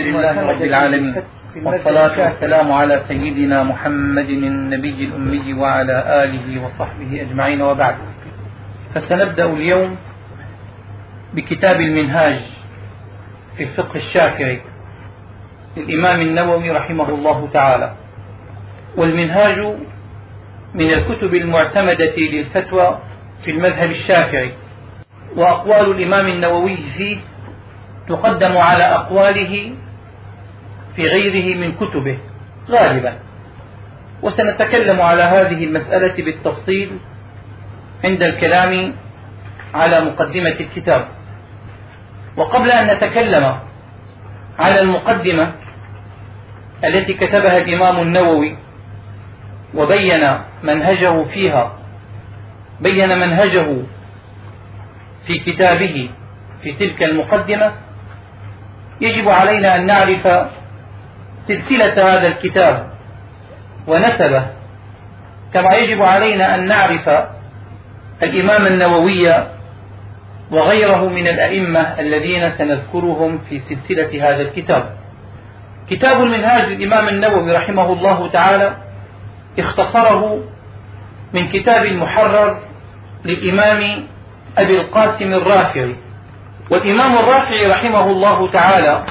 لله رب العالمين. والصلاة والسلام على سيدنا محمد النبي الأمي وعلى آله وصحبه أجمعين وبعد. فسنبدأ اليوم بكتاب المنهاج في الفقه الشافعي للإمام النووي رحمه الله تعالى. والمنهاج من الكتب المعتمدة للفتوى في المذهب الشافعي. وأقوال الإمام النووي فيه تقدم على أقواله في غيره من كتبه غالبا. وسنتكلم على هذه المسألة بالتفصيل عند الكلام على مقدمة الكتاب. وقبل أن نتكلم على المقدمة التي كتبها الإمام النووي وبين منهجه فيها بين منهجه في كتابه في تلك المقدمة يجب علينا أن نعرف سلسلة هذا الكتاب ونسبه كما يجب علينا أن نعرف الإمام النووي وغيره من الأئمة الذين سنذكرهم في سلسلة هذا الكتاب. كتاب المنهاج للإمام النووي رحمه الله تعالى اختصره من كتاب المحرر للإمام أبي القاسم الرافعي. والإمام الرافعي رحمه الله تعالى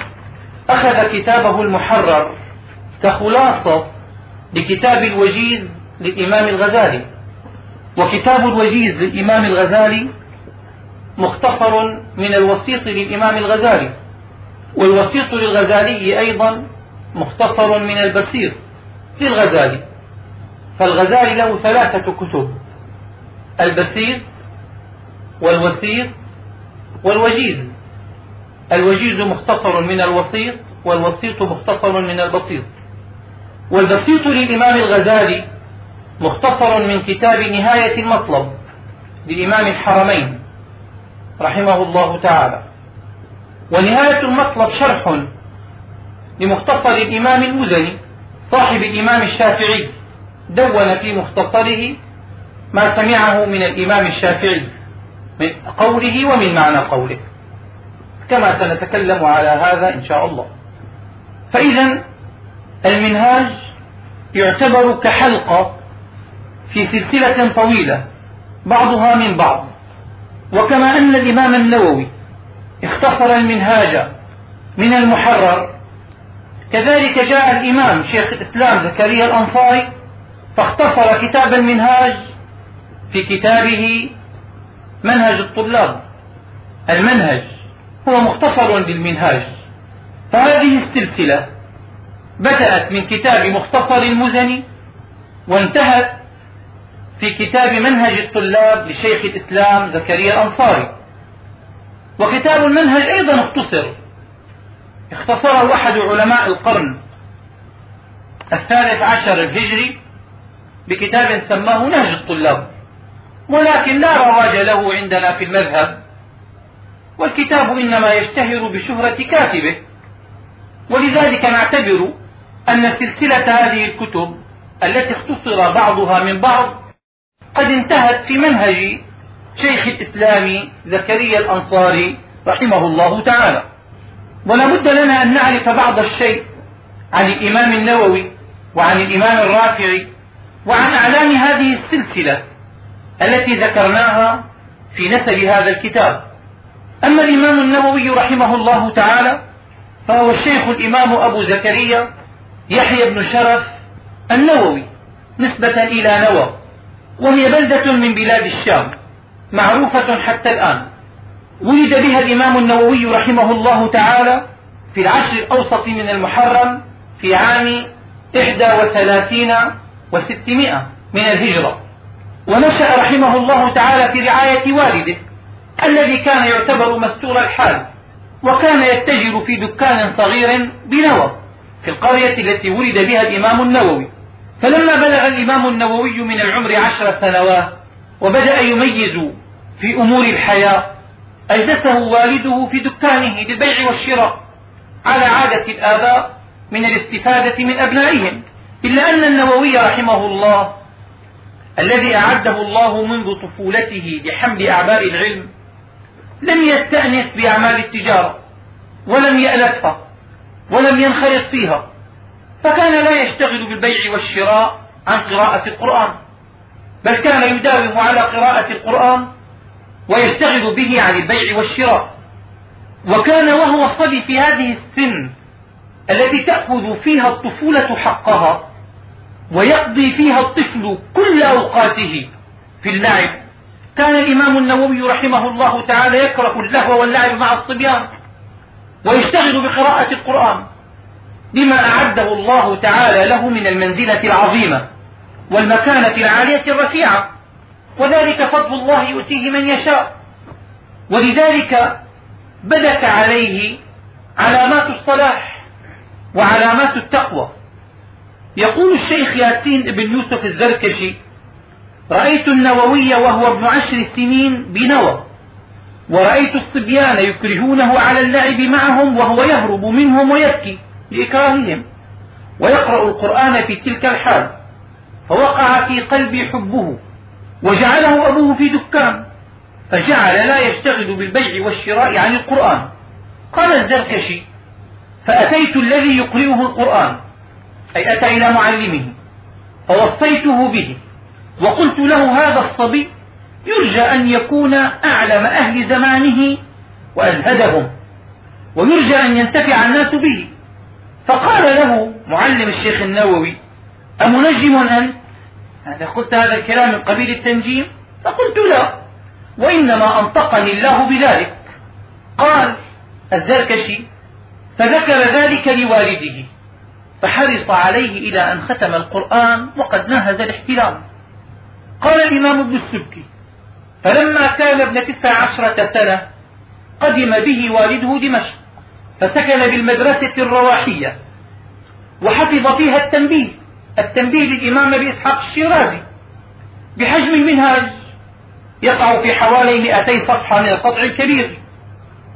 أخذ كتابه المحرر كخلاصة لكتاب الوجيز للإمام الغزالي. وكتاب الوجيز للإمام الغزالي مختصر من الوسيط للإمام الغزالي. والوسيط للغزالي أيضا مختصر من البسيط للغزالي. فالغزالي له ثلاثة كتب البسيط والوسيط والوجيز. الوجيز مختصر من الوسيط والوسيط مختصر من البسيط. والبسيط للإمام الغزالي مختصر من كتاب نهاية المطلب لإمام الحرمين رحمه الله تعالى. ونهاية المطلب شرح لمختصر الإمام المزني صاحب الإمام الشافعي دون في مختصره ما سمعه من الإمام الشافعي من قوله ومن معنى قوله. كما سنتكلم على هذا إن شاء الله. فإذا المنهاج يعتبر كحلقة في سلسلة طويلة بعضها من بعض. وكما أن الإمام النووي اختصر المنهاج من المحرر كذلك جاء الإمام شيخ الإسلام زكريا الأنصاري فاختصر كتاب المنهاج في كتابه منهج الطلاب. المنهج هو مختصر بالمنهاج. فهذه السلسلة بدأت من كتاب مختصر المزني وانتهت في كتاب منهج الطلاب لشيخ الإسلام زكريا الأنصاري. وكتاب المنهج أيضا اختصر. اختصره أحد علماء القرن الثالث عشر الهجري بكتاب سماه نهج الطلاب. ولكن لا رواج له عندنا في المذهب. والكتاب إنما يشتهر بشهرة كاتبه. ولذلك نعتبر أن سلسلة هذه الكتب التي اختصر بعضها من بعض قد انتهت في منهج شيخ الإسلام زكريا الأنصاري رحمه الله تعالى. ولا بد لنا أن نعرف بعض الشيء عن الإمام النووي وعن الإمام الرافعي وعن أعلام هذه السلسلة التي ذكرناها في نسب هذا الكتاب. أما الإمام النووي رحمه الله تعالى فهو الشيخ الإمام أبو زكريا يحيى بن شرف النووي نسبة إلى نوى وهي بلدة من بلاد الشام معروفة حتى الآن. ولد بها الإمام النووي رحمه الله تعالى في العشر الأوسط من المحرم في عام إحدى وثلاثين وستمائة من الهجرة. ونشأ رحمه الله تعالى في رعاية والده. الذي كان يعتبر مستور الحال وكان يتجر في دكان صغير بنوى في القرية التي ولد بها الإمام النووي. فلما بلغ الإمام النووي من العمر عشر سنوات وبدأ يميز في أمور الحياة أجلسه والده في دكانه للبيع والشراء على عادة الآباء من الاستفادة من أبنائهم. إلا أن النووي رحمه الله الذي أعده الله منذ طفولته لحمل أعباء العلم لم يستأنس بأعمال التجارة ولم يألفها ولم ينخرط فيها. فكان لا يشتغل بالبيع والشراء عن قراءة القرآن بل كان يداوم على قراءة القرآن ويشتغل به عن البيع والشراء. وكان وهو صبي في هذه السن التي تأخذ فيها الطفولة حقها ويقضي فيها الطفل كل أوقاته في اللعب كان الإمام النووي رحمه الله تعالى يكره اللهو واللعب مع الصبيان ويشتغل بقراءة القرآن لما أعده الله تعالى له من المنزلة العظيمة والمكانة العالية الرفيعة. وذلك فضل الله يؤتيه من يشاء. ولذلك بدت عليه علامات الصلاح وعلامات التقوى. يقول الشيخ ياسين بن يوسف الزركشي رأيت النووي وهو ابن عشر سنين بنوى ورأيت الصبيان يكرهونه على اللعب معهم وهو يهرب منهم ويبكي لإكراههم ويقرأ القرآن في تلك الحال فوقع في قلبي حبه وجعله أبوه في دكان فجعل لا يشتغل بالبيع والشراء عن القرآن. قال الزركشي فأتيت الذي يقرئه القرآن أي أتى إلى معلمه فوصيته به وقلت له هذا الصبي يرجى أن يكون أعلم أهل زمانه وأزهدهم ويرجى أن ينتفع الناس به. فقال له معلم الشيخ النووي أمنجم أنت هذا قلت هذا الكلام من قبيل التنجيم؟ فقلت لا وإنما أنطقني الله بذلك. قال الزركشي فذكر ذلك لوالده فحرص عليه إلى أن ختم القرآن وقد ناهز الاحتلام قال الإمام ابن السبكي فلما كان ابن تسع عشرة سنة قدم به والده دمشق فسكن بالمدرسة الرواحية وحفظ فيها التنبيه التنبيه للإمام أبي إسحاق الشيرازي بحجم المنهاج يقع في حوالي 200 صفحة من القطع الكبير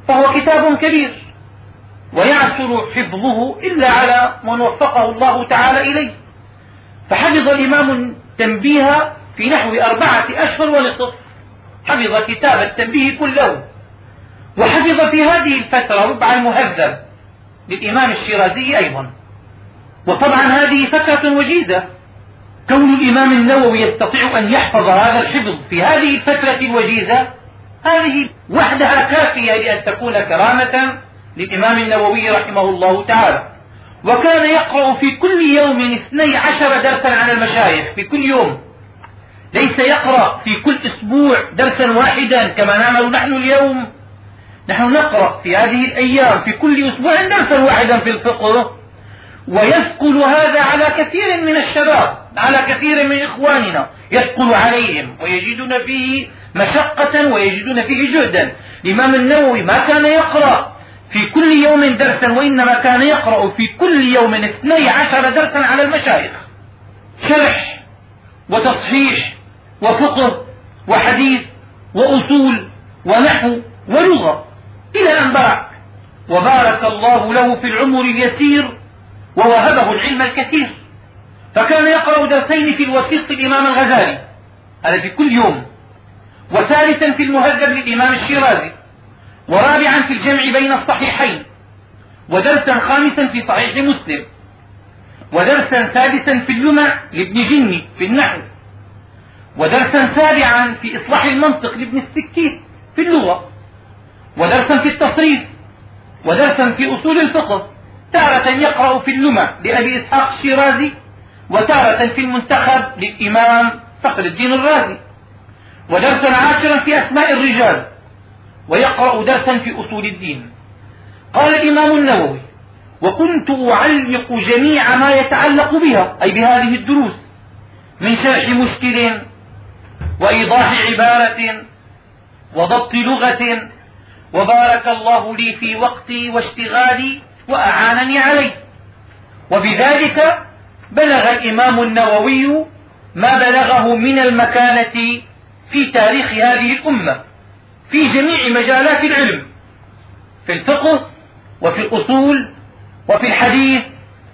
فهو كتاب كبير ويعسر حفظه إلا على من وفقه الله تعالى إليه. فحفظ الإمام التنبيه في نحو أربعة أشهر ونصف. حفظ كتاب التنبيه كله. وحفظ في هذه الفترة ربع المهذب للإمام الشيرازي أيضا. وطبعا هذه فترة وجيزة. كون الإمام النووي يستطيع أن يحفظ هذا الحفظ في هذه الفترة الوجيزة هذه وحدها كافية لأن تكون كرامة للإمام النووي رحمه الله تعالى. وكان يقرأ في كل يوم اثني عشر درسا عن المشايخ في كل يوم. ليس يقرأ في كل أسبوع درسا واحدا كما نعمل نحن اليوم. نحن نقرأ في هذه الأيام في كل أسبوع درسا واحدا في الفقه. ويثقل هذا على كثير من الشباب على كثير من إخواننا. يثقل عليهم ويجدون فيه مشقة ويجدون فيه جهدا. الإمام النووي ما كان يقرأ في كل يوم درسا وإنما كان يقرأ في كل يوم اثني عشر درسا على المشايخ. شرح وتصحيح وفقه وحديث وأصول ونحو ولغة. إلى أن بارك. وبارك الله له في العمر اليسير ووهبه العلم الكثير. فكان يقرأ درسين في الوسيط الإمام الغزالي. هذا في كل يوم. وثالثا في المهذب للإمام الشيرازي. ورابعا في الجمع بين الصحيحين. ودرسا خامسا في صحيح مسلم. ودرسا سادسا في اللمع لابن جني في النحو. ودرسا سابعا في إصلاح المنطق لابن السكيت في اللغة ودرسا في التصريف ودرسا في أصول الفقه تارة يقرأ في اللمع لأبي إسحاق الشيرازي وتارة في المنتخب للإمام فخر الدين الرازي. ودرسا عاشرا في أسماء الرجال ويقرأ درسا في أصول الدين. قال الإمام النووي وكنت أعلق جميع ما يتعلق بها أي بهذه الدروس من شرح مشكل وإيضاح عبارة وضبط لغة وبارك الله لي في وقتي واشتغالي وأعانني عليه. وبذلك بلغ الإمام النووي ما بلغه من المكانة في تاريخ هذه الأمة في جميع مجالات العلم في الفقه وفي الأصول وفي الحديث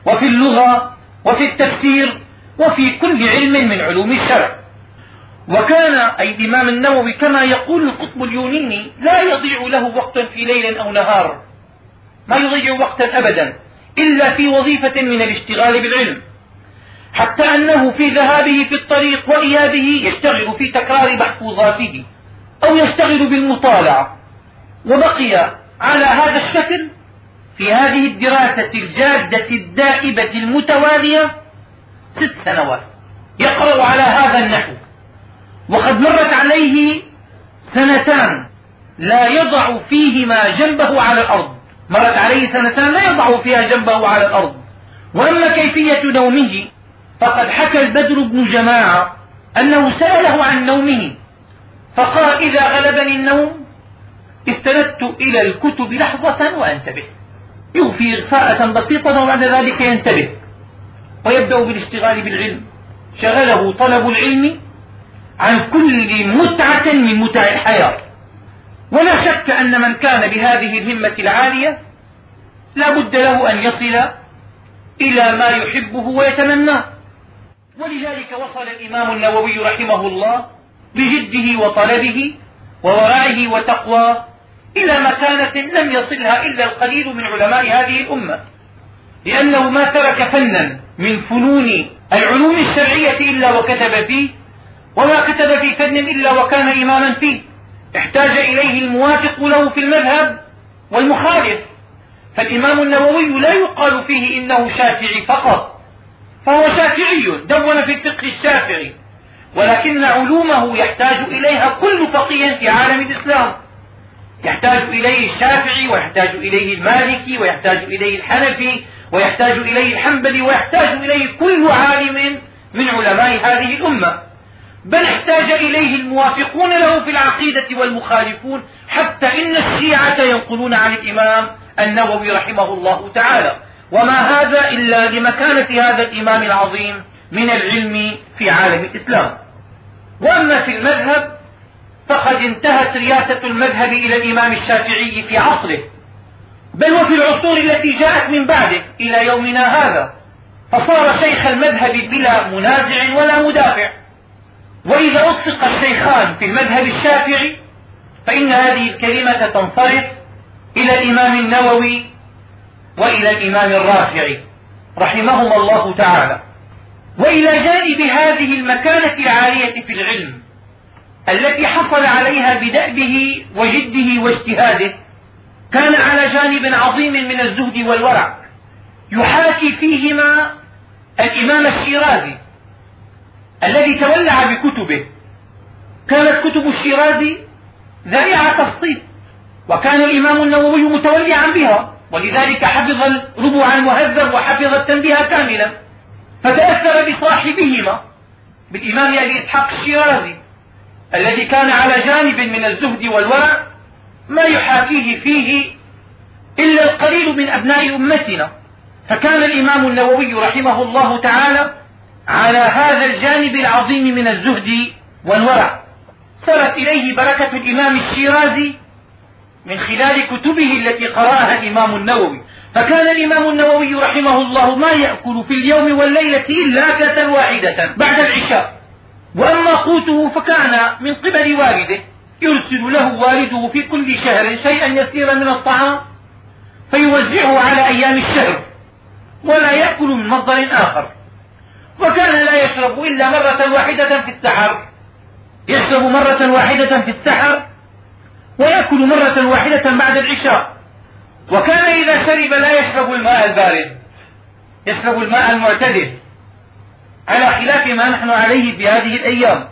وفي اللغة وفي التفسير وفي كل علم من علوم الشرع. وكان أي الإمام النووي كما يقول القطب اليوناني لا يضيع له وقت في ليل أو نهار. ما يضيع وقتا أبدا إلا في وظيفة من الاشتغال بالعلم. حتى أنه في ذهابه في الطريق وإيابه يشتغل في تكرار محفوظاته أو يشتغل بالمطالعة. وبقي على هذا الشكل في هذه الدراسة الجادة الدائبة المتوالية ست سنوات. يقرأ على هذا النحو. وقد مرت عليه سنتان لا يضع فيهما جنبه على الأرض. مرت عليه سنتان لا يضع فيها جنبه على الأرض. وأما كيفية نومه فقد حكى البدر بن جماعة أنه سأله عن نومه فقال إذا غلبني النوم استندت إلى الكتب لحظة وأنتبه. يوفي إغفاءة بسيطة وبعد ذلك ينتبه ويبدأ بالاشتغال بالعلم. شغله طلب العلم عن كل متعة من متع الحياة. ولا شك أن من كان بهذه الهمة العالية لا بد له أن يصل إلى ما يحبه ويتمناه. ولذلك وصل الإمام النووي رحمه الله بجده وطلبه وورعه وتقواه إلى مكانة لم يصلها إلا القليل من علماء هذه الأمة. لأنه ما ترك فنا من فنون العلوم الشرعية إلا وكتب فيه وما كتب في فن إلا وكان إماما فيه. احتاج إليه الموافق له في المذهب والمخالف. فالإمام النووي لا يقال فيه إنه شافعي فقط. فهو شافعي دون في الفقه الشافعي. ولكن علومه يحتاج إليها كل فقيه في عالم الإسلام. يحتاج إليه الشافعي ويحتاج إليه المالكي ويحتاج إليه الحنفي ويحتاج إليه الحنبلي ويحتاج إليه كل عالم من علماء هذه الأمة. بل احتاج إليه الموافقون له في العقيدة والمخالفون حتى إن الشيعة ينقلون عن الإمام النووي رحمه الله تعالى. وما هذا إلا لمكانة هذا الإمام العظيم من العلم في عالم الإسلام. وأما في المذهب فقد انتهت رياسة المذهب إلى الإمام الشافعي في عصره. بل وفي العصور التي جاءت من بعده إلى يومنا هذا فصار شيخ المذهب بلا منازع ولا مدافع. وإذا أطلق الشيخان في المذهب الشافعي فإن هذه الكلمة تنصرف إلى الإمام النووي وإلى الإمام الرافعي رحمهما الله تعالى. وإلى جانب هذه المكانة العالية في العلم التي حصل عليها بدأبه وجده واجتهاده كان على جانب عظيم من الزهد والورع يحاكي فيهما الإمام الشيرازي. الذي تولع بكتبه. كانت كتب الشيرازي ذريعة تفصيل وكان الإمام النووي متولعا بها ولذلك حفظ الربع المهذب وحفظ التنبيه كاملا. فتأثر بصاحبهما بالإمام أبي إسحاق الشيرازي الذي كان على جانب من الزهد والورع ما يحاكيه فيه إلا القليل من أبناء أمتنا. فكان الإمام النووي رحمه الله تعالى على هذا الجانب العظيم من الزهد والورع. صلت إليه بركة الإمام الشيرازي من خلال كتبه التي قرأها الإمام النووي. فكان الإمام النووي رحمه الله ما يأكل في اليوم والليلة إلا أكلة واحدة بعد العشاء. وأما قوته فكان من قبل والده يرسل له والده في كل شهر شيئا يسيرا من الطعام فيوزعه على أيام الشهر. ولا يأكل من مصدر آخر. وكان لا يشرب إلا مرة واحدة في السحر. يشرب مرة واحدة في السحر ويأكل مرة واحدة بعد العشاء. وكان إذا شرب لا يشرب الماء البارد يشرب الماء المعتدل على خلاف ما نحن عليه في هذه الأيام.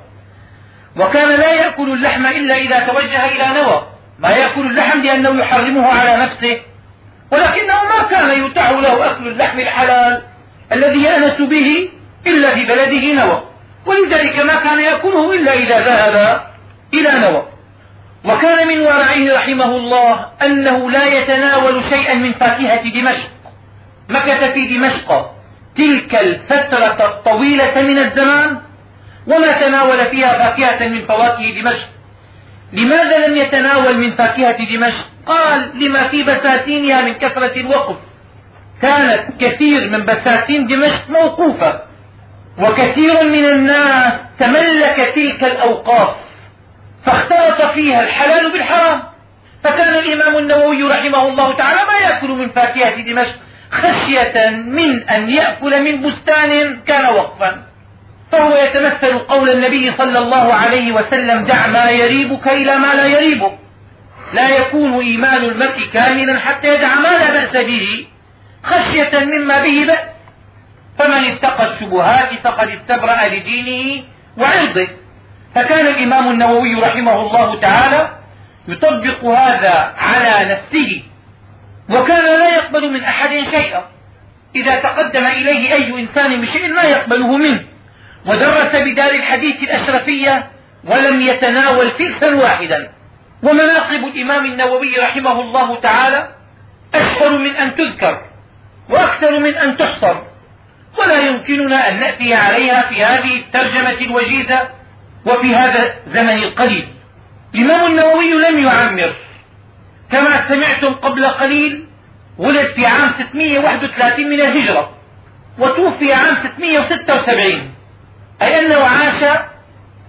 وكان لا يأكل اللحم إلا إذا توجه إلى نوى. ما يأكل اللحم لأنه يحرمه على نفسه. ولكنه ما كان يتاح له أكل اللحم الحلال الذي يأنس به إلا في بلده نوى. ولذلك ما كان يأكله إلا إذا ذهب إلى نوى. وكان من ورعه رحمه الله أنه لا يتناول شيئا من فاكهة دمشق. مكث في دمشق تلك الفترة الطويلة من الزمان وما تناول فيها فاكهة من فواكه دمشق. لماذا لم يتناول من فاكهة دمشق؟ قال لما في بساتينها من كثرة الوقف. كانت كثير من بساتين دمشق موقوفة. وكثير من الناس تملك تلك الأوقاف فاختلط فيها الحلال بالحرام. فكان الإمام النووي رحمه الله تعالى ما يأكل من فاكهة دمشق خشية من أن يأكل من بستان كان وقفا. فهو يتمثل قول النبي صلى الله عليه وسلم دع ما يريبك إلى ما لا يريبك. لا يكون إيمان المرء كاملا حتى يدع ما لا بأس به خشية مما به بأس. فمن اتقى الشبهات فقد استبرأ لدينه وعرضه. فكان الإمام النووي رحمه الله تعالى يطبق هذا على نفسه وكان لا يقبل من أحد شيئا. إذا تقدم إليه أي إنسان بشيء ما يقبله منه ودرس بدار الحديث الأشرفية ولم يتناول فلسا واحدا. ومناقب الإمام النووي رحمه الله تعالى أشهر من أن تذكر وأكثر من أن تحصر. ولا يمكننا أن نأتي عليها في هذه الترجمة الوجيزة وفي هذا الزمن القليل. الإمام النووي لم يعمر. كما سمعتم قبل قليل ولد في عام 631 من الهجرة وتوفي عام 676 أي أنه عاش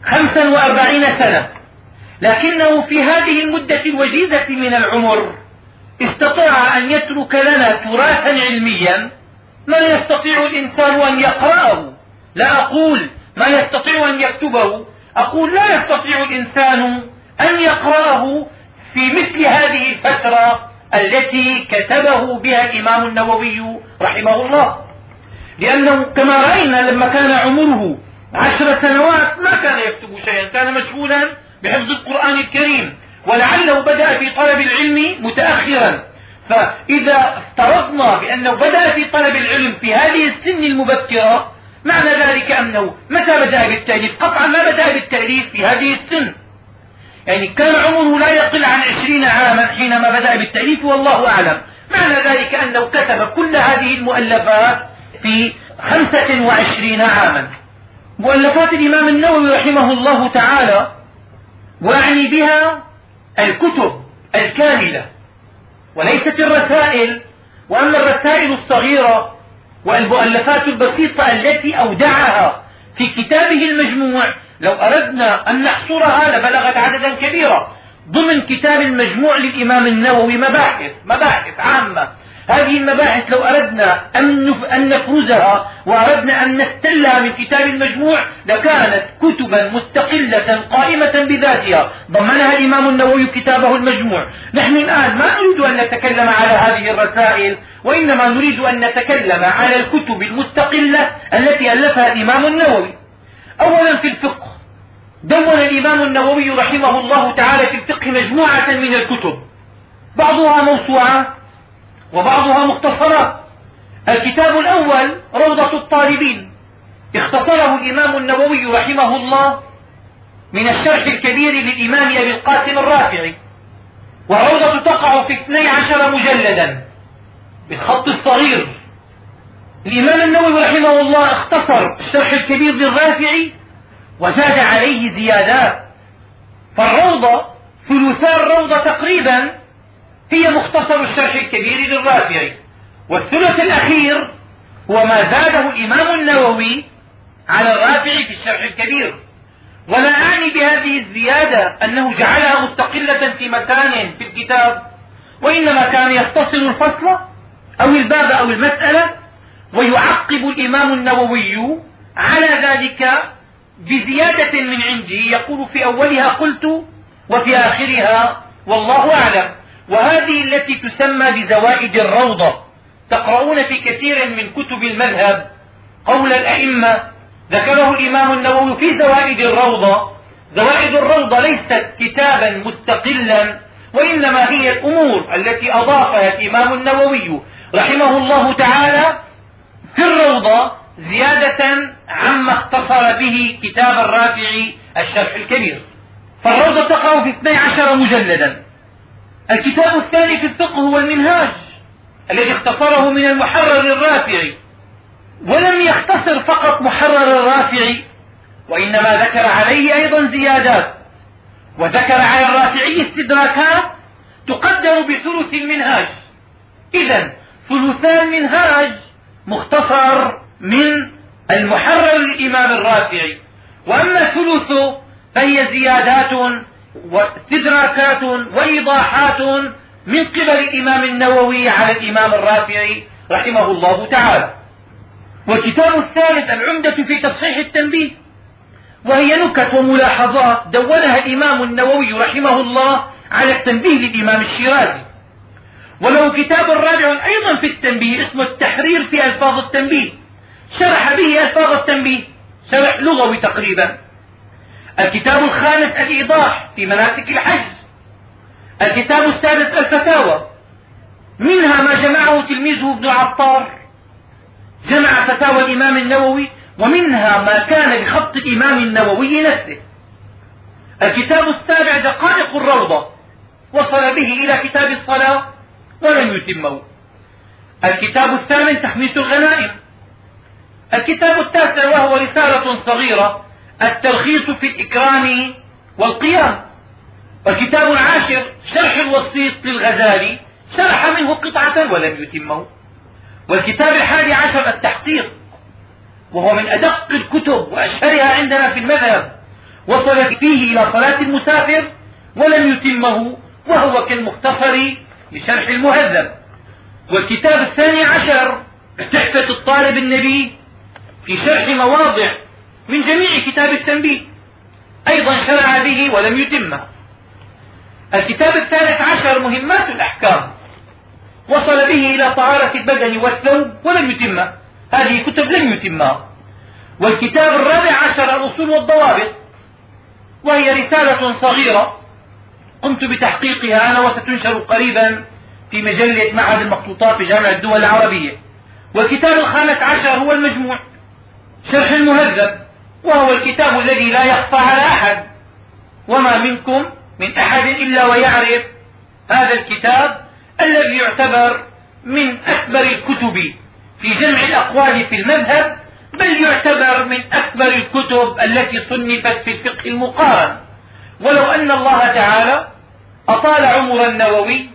45 سنة. لكنه في هذه المدة الوجيزة من العمر استطاع أن يترك لنا تراثا علميا ما يستطيع الإنسان أن يقرأه. لا أقول ما يستطيع أن يكتبه. أقول لا يستطيع الإنسان أن يقرأه في مثل هذه الفترة التي كتبه بها الإمام النووي رحمه الله. لأنه كما رأينا لما كان عمره عشر سنوات ما كان يكتب شيئا. كان مشغولا بحفظ القرآن الكريم. ولعله بدأ في طلب العلم متأخرا. فإذا افترضنا بأنه بدأ في طلب العلم في هذه السن المبكرة معنى ذلك أنه متى بدأ بالتأليف؟ قطعا ما بدأ بالتأليف في هذه السن. يعني كان عمره لا يقل عن عشرين عاما حينما بدأ بالتأليف والله أعلم. معنى ذلك أنه كتب كل هذه المؤلفات في خمسة وعشرين عاما. مؤلفات الإمام النووي رحمه الله تعالى وأعني بها الكتب الكاملة. وليست الرسائل وأما الرسائل الصغيرة والمؤلفات البسيطة التي أودعها في كتابه المجموع لو أردنا أن نحصرها لبلغت عددا كبيرا ضمن كتاب المجموع للإمام النووي مباحث مباحث عامة. هذه المباحث لو أردنا أن نفرزها وأردنا أن نستلها من كتاب المجموع لكانت كتبا مستقلة قائمة بذاتها. ضمنها الإمام النووي كتابه المجموع. نحن الآن ما نريد أن نتكلم على هذه الرسائل وإنما نريد أن نتكلم على الكتب المستقلة التي ألفها الإمام النووي. أولا في الفقه. دون الإمام النووي رحمه الله تعالى في الفقه مجموعة من الكتب. بعضها موسوعات وبعضها مختصرات. الكتاب الأول روضة الطالبين. اختصره الإمام النووي رحمه الله من الشرح الكبير للإمام أبي القاسم الرافعي. والروضة تقع في اثني عشر مجلدا. بالخط الصغير. الإمام النووي رحمه الله اختصر الشرح الكبير للرافعي وزاد عليه زيادات. فالروضة ثلثا الروضة تقريبا هي مختصر الشرح الكبير للرافعي والثلث الأخير هو ما زاده الإمام النووي على الرافعي في الشرح الكبير. ولا أعني بهذه الزيادة أنه جعلها مستقلة في مكان في الكتاب وإنما كان يختصر الفصل أو الباب أو المسألة ويعقب الإمام النووي على ذلك بزيادة من عنده. يقول في أولها قلت وفي آخرها والله أعلم. وهذه التي تسمى بزوائد الروضة تقرؤون في كثير من كتب المذهب قول الأئمة ذكره الإمام النووي في زوائد الروضة. زوائد الروضة ليست كتابا مستقلا وإنما هي الأمور التي أضافها الإمام النووي رحمه الله تعالى في الروضة زيادة عما اختصر به كتاب الرافعي الشرح الكبير. فالروضة تقع في 12 مجلدا. الكتاب الثاني في الفقه هو المنهاج الذي اختصره من المحرر الرافعي. ولم يختصر فقط محرر الرافعي وإنما ذكر عليه أيضا زيادات. وذكر على الرافعي استدراكات تقدر بثلث المنهاج. إذا ثلثا المنهاج مختصر من المحرر للإمام الرافعي. وأما ثلثه فهي زيادات واستدراكات وإيضاحات من قبل الإمام النووي على الإمام الرافعي رحمه الله تعالى. والكتاب الثالث العمدة في تصحيح التنبيه وهي نكت وملاحظات دونها الإمام النووي رحمه الله على التنبيه للإمام الشيرازي. وله كتاب رابع أيضا في التنبيه اسمه التحرير في ألفاظ التنبيه. شرح به ألفاظ التنبيه شرح لغوي تقريبا. الكتاب الخامس الإيضاح في مناسك الحج. الكتاب السادس الفتاوى. منها ما جمعه تلميذه ابن عطار. جمع فتاوى الإمام النووي ومنها ما كان بخط الإمام النووي نفسه. الكتاب السابع دقائق الروضة. وصل به إلى كتاب الصلاة ولم يتمه. الكتاب الثامن تحميس الغنائم. الكتاب التاسع وهو رسالة صغيرة. التلخيص في الإكرام والقيام. والكتاب العاشر شرح الوسيط للغزالي شرح منه قطعة ولم يتمه. والكتاب الحادي عشر التحقيق وهو من أدق الكتب وأشهرها عندنا في المذهب. وصل فيه إلى صلاة المسافر ولم يتمه وهو كالمختصر لشرح المهذب. والكتاب الثاني عشر تحفة الطالب النبي في شرح مواضع من جميع كتاب التنبيه. أيضا شرع به ولم يتمه. الكتاب الثالث عشر مهمات الأحكام. وصل به إلى طهارة البدن والثوب ولم يتمه. هذه كتب لم يتمها. والكتاب الرابع عشر الأصول والضوابط. وهي رسالة صغيرة. قمت بتحقيقها أنا وستنشر قريبا في مجلة معهد المخطوطات في جامعة الدول العربية. والكتاب الخامس عشر هو المجموع. شرح المهذب. وهو الكتاب الذي لا يخفى على أحد. وما منكم من أحد إلا ويعرف هذا الكتاب الذي يعتبر من أكبر الكتب في جمع الأقوال في المذهب بل يعتبر من أكبر الكتب التي صنفت في الفقه المقارن. ولو أن الله تعالى أطال عمر النووي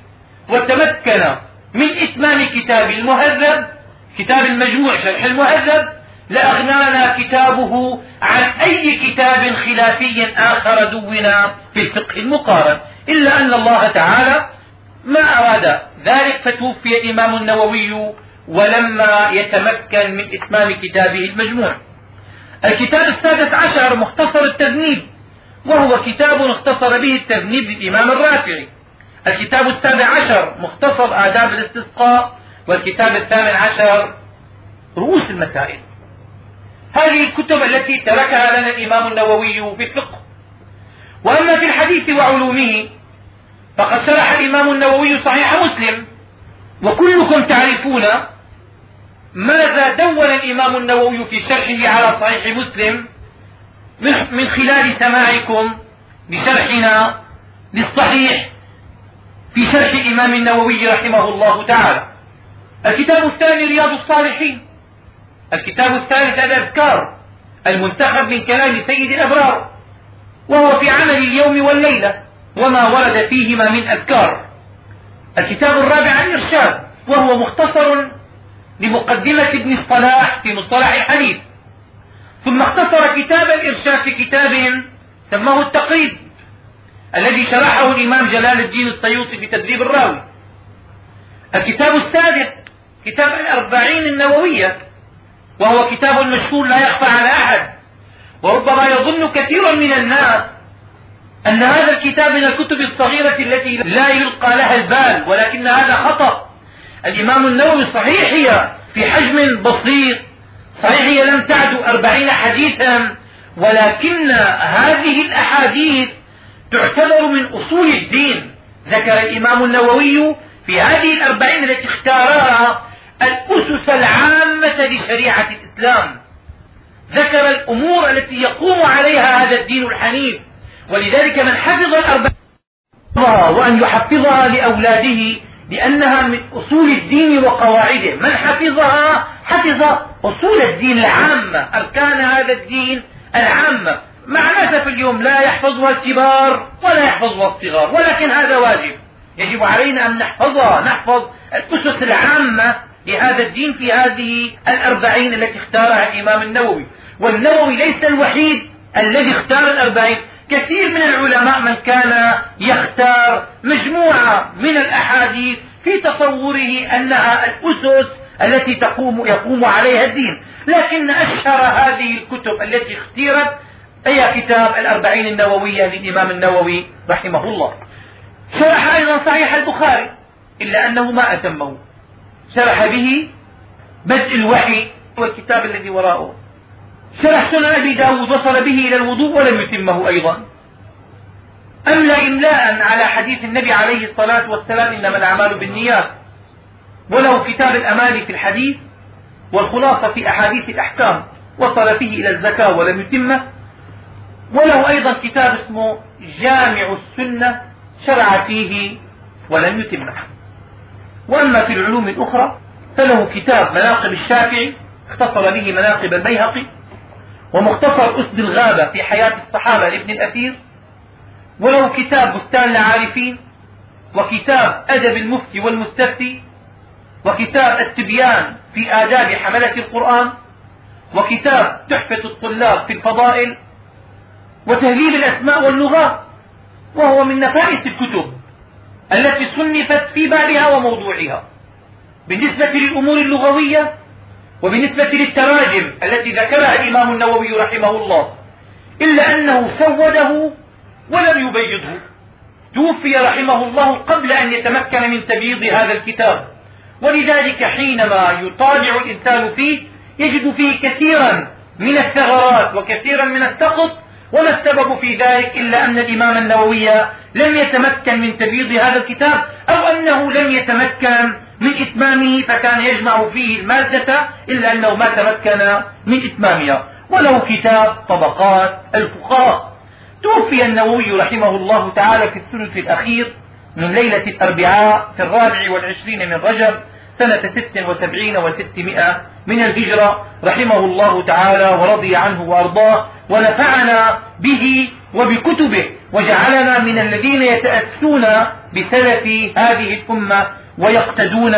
وتمكن من إتمام كتاب المهذب كتاب المجموع شرح المهذب لأغنانا كتابه عن أي كتاب خلافي آخر دون في الفقه المقارن. إلا أن الله تعالى ما أراد ذلك فتوفي الإمام النووي ولما يتمكن من إتمام كتابه المجموع. الكتاب السادس عشر مختصر التذنيب وهو كتاب اختصر به التذنيب للإمام الرافعي. الكتاب السابع عشر مختصر آداب الاستسقاء والكتاب الثامن عشر رؤوس المسائل. هذه الكتب التي تركها لنا الإمام النووي في الفقه. وأما في الحديث وعلومه فقد شرح الإمام النووي صحيح مسلم وكلكم تعرفون ماذا دون الإمام النووي في شرحه على صحيح مسلم من خلال سماعكم بشرحنا للصحيح في شرح الإمام النووي رحمه الله تعالى. الكتاب الثاني رياض الصالحين. الكتاب الثالث الأذكار المنتخب من كلام سيد الأبرار وهو في عمل اليوم والليلة وما ورد فيهما من أذكار. الكتاب الرابع الإرشاد وهو مختصر لمقدمة ابن الصلاح في مصطلح الحديث. ثم اختصر كتاب الإرشاد في كتاب سماه التقريب الذي شرحه الإمام جلال الدين السيوطي في تدريب الراوي. الكتاب السادس كتاب الأربعين النووية وهو كتاب مشهور لا يخفى على أحد. وربما يظن كثير من الناس أن هذا الكتاب من الكتب الصغيرة التي لا يلقى لها البال ولكن هذا خطأ. الإمام النووي صحيح هي في حجم بسيط. صحيح هي لم تعد أربعين حديثا ولكن هذه الأحاديث تعتبر من أصول الدين. ذكر الإمام النووي في هذه الأربعين التي اختارها الأسس العامة لشريعة الإسلام. ذكر الأمور التي يقوم عليها هذا الدين الحنيف. ولذلك من حفظ الأربعين وأن يحفظها لأولاده لأنها من أصول الدين وقواعده. من حفظها حفظ أصول الدين العامة أركان هذا الدين العامة. مع الأسف اليوم لا يحفظها الكبار ولا يحفظها الصغار ولكن هذا واجب. يجب علينا أن نحفظها نحفظ الأسس العامة لهذا الدين في هذه الأربعين التي اختارها الإمام النووي. والنووي ليس الوحيد الذي اختار الأربعين. كثير من العلماء من كان يختار مجموعة من الأحاديث في تصوره أنها الأسس التي تقوم يقوم عليها الدين. لكن أشهر هذه الكتب التي اختيرت هي كتاب الأربعين النووية للإمام النووي رحمه الله. شرح أيضا صحيح البخاري إلا أنه ما أتمه. شرح به بدء الوحي والكتاب الذي وراءه. شرح سنن أبي داود وصل به إلى الوضوء ولم يتمه أيضا. أملى إملاء على حديث النبي عليه الصلاة والسلام إنما الأعمال بالنيات؟ وله كتاب الأمال في الحديث والخلاصة في أحاديث الأحكام وصل فيه إلى الزكاة ولم يتمه. وله أيضا كتاب اسمه جامع السنة شرع فيه ولم يتمه. وأما في العلوم الأخرى فله كتاب مناقب الشافعي اختصر به مناقب البيهقي ومختصر أسد الغابة في حياة الصحابة لابن الأثير وله كتاب بستان العارفين وكتاب أدب المفتي والمستفتي وكتاب التبيان في آداب حملة القرآن وكتاب تحفة الطلاب في الفضائل وتهذيب الأسماء واللغات وهو من نفائس الكتب. التي صنفت في بابها وموضوعها. بالنسبة للأمور اللغوية وبالنسبة للتراجم التي ذكرها الإمام النووي رحمه الله إلا أنه سوده ولم يبيضه توفي رحمه الله قبل أن يتمكن من تبييض هذا الكتاب. ولذلك حينما يطالع الإنسان فيه يجد فيه كثيرا من الثغرات وكثيرا من السقط وما السبب في ذلك إلا أن الإمام النووي لم يتمكن من تبييض هذا الكتاب أو أنه لم يتمكن من إتمامه فكان يجمع فيه المادة إلا أنه ما تمكن من إتمامها. وله كتاب طبقات الفقهاء. توفي النووي رحمه الله تعالى في الثلث الأخير من ليلة الأربعاء في الرابع والعشرين من رجب سنة ست وسبعين وستمائة من الهجرة. رحمه الله تعالى ورضي عنه وأرضاه ونفعنا به وبكتبه وجعلنا من الذين يتأسون بسلف هذه الأمة ويقتدون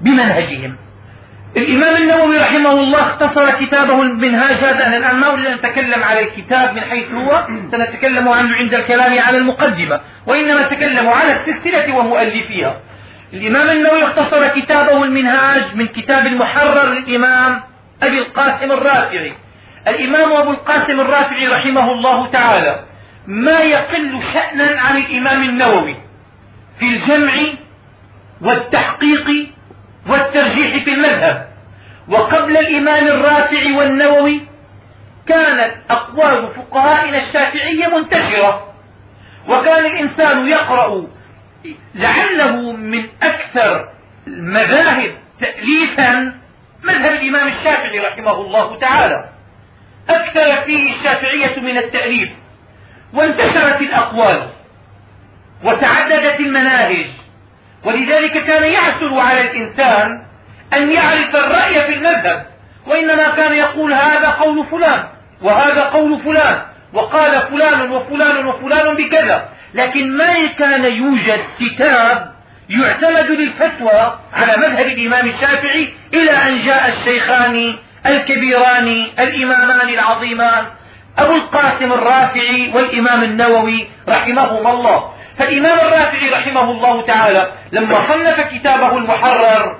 بمنهجهم. الإمام النووي رحمه الله اختصر كتابه المنهاج هذا أنا الآن ما أريد أن أتكلم على الكتاب من حيث هو سنتكلم عنه عند الكلام على المقدمة وإنما نتكلم على السلسلة ومؤلفيها. الإمام النووي اختصر كتابه المنهاج من كتاب المحرر للإمام أبي القاسم الرافعي. الإمام أبو القاسم الرافعي رحمه الله تعالى ما يقل شأنا عن الإمام النووي في الجمع والتحقيق والترجيح في المذهب. وقبل الإمام الرافع والنووي كانت أقوال فقهائنا الشافعية منتشرة. وكان الإنسان يقرأ لعله من أكثر المذاهب تأليفا مذهب الإمام الشافعي رحمه الله تعالى. أكثر فيه الشافعية من التأليف وانتشرت الأقوال وتعددت المناهج ولذلك كان يعثر على الإنسان أن يعرف الرأي في المذهب وإنما كان يقول هذا قول فلان وهذا قول فلان وقال فلان وفلان وفلان بكذا. لكن ما كان يوجد كتاب يعتمد للفتوى على مذهب الإمام الشافعي إلى أن جاء الشيخان الكبيران الإمامان العظيمان أبو القاسم الرافعي والإمام النووي رحمهما الله. فالإمام الرافعي رحمه الله تعالى لما صنف كتابه المحرر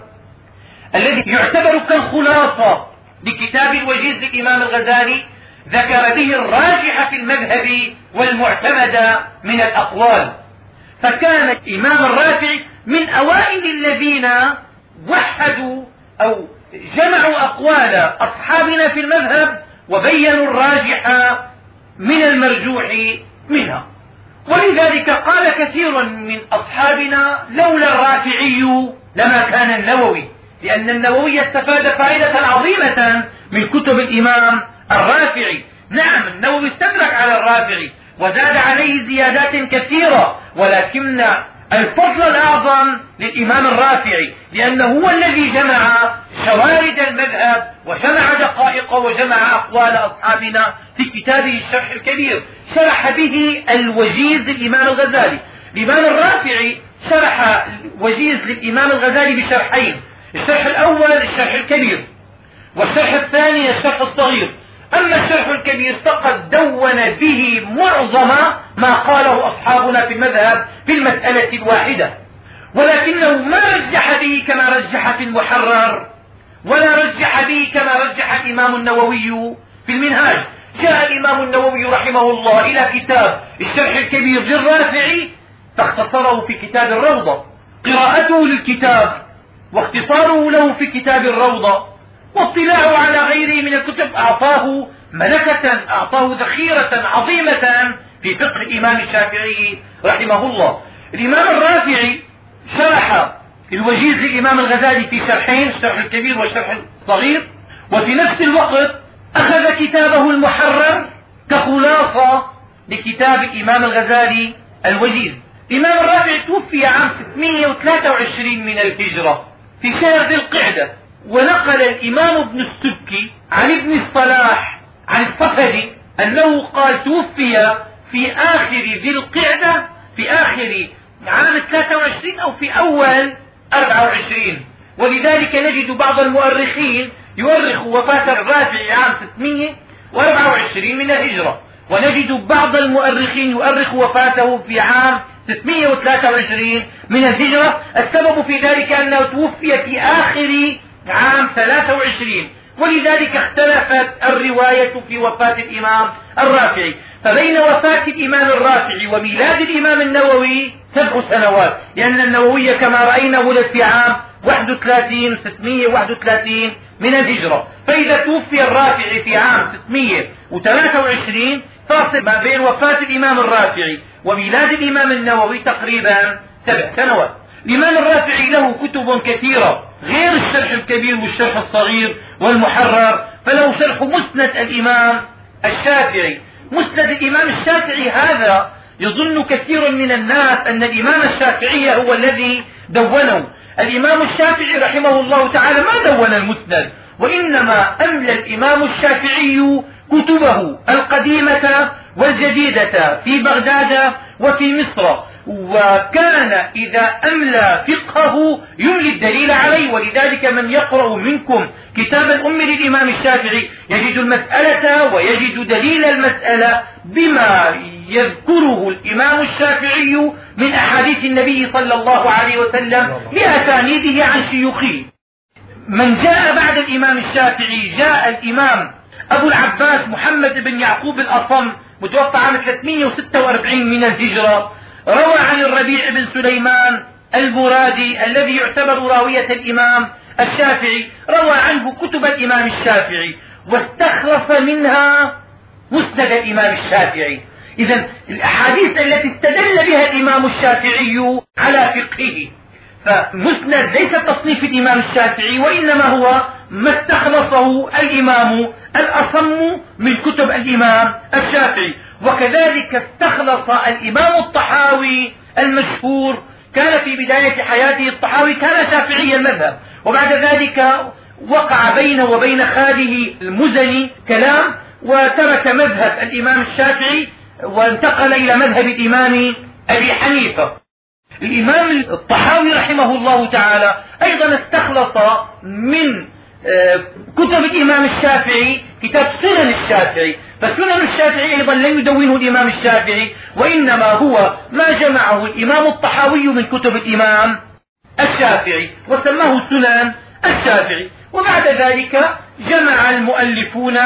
الذي يعتبر كالخلاصة لكتاب الوجيز للإمام الغزالي ذكر به الراجح في المذهب والمعتمد من الأقوال. فكان الإمام الرافعي من أوائل الذين وحدوا أو جمعوا أقوال أصحابنا في المذهب وبينوا الراجح من المرجوح منها. ولذلك قال كثير من أصحابنا لولا الرافعي لما كان النووي لأن النووي استفاد فائدة عظيمة من كتب الإمام الرافعي. نعم النووي استدرك على الرافعي وزاد عليه زيادات كثيرة ولكن الفضل الأعظم للإمام الرافعي لأنه هو الذي جمع شوارد المذهب وجمع دقائق وجمع أقوال أصحابنا في كتابه الشرح الكبير. شرح به الوجيز للإمام الغزالي. الإمام الرافعي شرح وجيز للإمام الغزالي بشرحين الشرح الأول الشرح الكبير والشرح الثاني الشرح الصغير. أما الشرح الكبير فقد دون به معظم ما قاله أصحابنا في المذهب في المسألة الواحدة. ولكنه ما رجح به كما رجح في المحرر ولا رجح به كما رجح الإمام النووي في المنهاج. جاء الإمام النووي رحمه الله إلى كتاب الشرح الكبير للرافعي فاختصره في كتاب الروضة. قراءته للكتاب واختصاره له في كتاب الروضة. واطلاعه على غيره من الكتب أعطاه ملكة أعطاه ذخيرة عظيمة في فقه الإمام الشافعي رحمه الله. الإمام الرافعي شرح الوجيز للإمام الغزالي في شرحين الشرح الكبير والشرح الصغير. وفي نفس الوقت أخذ كتابه المحرر كخلاصة لكتاب الإمام الغزالي الوجيز. الإمام الرافعي توفي عام 623 من الهجرة في شهر ذي القعدة. ونقل الإمام ابن السبكي عن ابن الصلاح عن الصفدي أنه قال توفي في آخر ذي القعدة في آخر عام 23 أو في أول 24 ولذلك نجد بعض المؤرخين يؤرخ وفاة الرافع عام 624 من الهجرة. ونجد بعض المؤرخين يؤرخ وفاته في عام 623 من الهجرة. السبب في ذلك أنه توفي في آخر عام 23 ولذلك اختلفت الرواية في وفاة الإمام الرافعي. فبين وفاة الإمام الرافعي وميلاد الإمام النووي سبع سنوات. لأن النووي كما رأينا ولد في عام 31 631 من الهجرة. فإذا توفي الرافعي في عام 623 فاصل ما بين وفاة الإمام الرافعي وميلاد الإمام النووي تقريبا سبع سنوات. الإمام الرافعي له كتب كثيرة غير الشرح الكبير والشرح الصغير والمحرر فله شرح مسند الإمام الشافعي. مسند الإمام الشافعي هذا يظن كثير من الناس أن الإمام الشافعي هو الذي دونه. الإمام الشافعي رحمه الله تعالى ما دون المسند وإنما أملى الإمام الشافعي كتبه القديمة والجديدة في بغداد وفي مصر. وكان إذا أملى فقهه يملي الدليل عليه ولذلك من يقرأ منكم كتاب الأم للإمام الشافعي يجد المسألة ويجد دليل المسألة بما يذكره الإمام الشافعي من أحاديث النبي صلى الله عليه وسلم لأسانيده عن شيوخه. من جاء بعد الإمام الشافعي جاء الإمام أبو العباس محمد بن يعقوب الأصم متوفى عام 346 من الهجرة. روى عن الربيع بن سليمان المرادي الذي يعتبر راوية الإمام الشافعي روى عنه كتب الإمام الشافعي واستخلص منها مسند الإمام الشافعي. إذا الأحاديث التي استدل بها الإمام الشافعي على فقهه. فمسند ليس تصنيف الإمام الشافعي وإنما هو ما استخلصه الإمام الأصم من كتب الإمام الشافعي. وكذلك استخلص الإمام الطحاوي المشهور كان في بداية حياته الطحاوي كان شافعي المذهب. وبعد ذلك وقع بينه وبين خاله المزني كلام وترك مذهب الإمام الشافعي وانتقل إلى مذهب الإمام أبي حنيفة. الإمام الطحاوي رحمه الله تعالى أيضا استخلص من آه، كتب الإمام الشافعي كتاب سنن الشافعي. فسنن الشافعي أيضا لم يدونه الإمام الشافعي وإنما هو ما جمعه الإمام الطحاوي من كتب الإمام الشافعي وسماه سنن الشافعي. وبعد ذلك جمع المؤلفون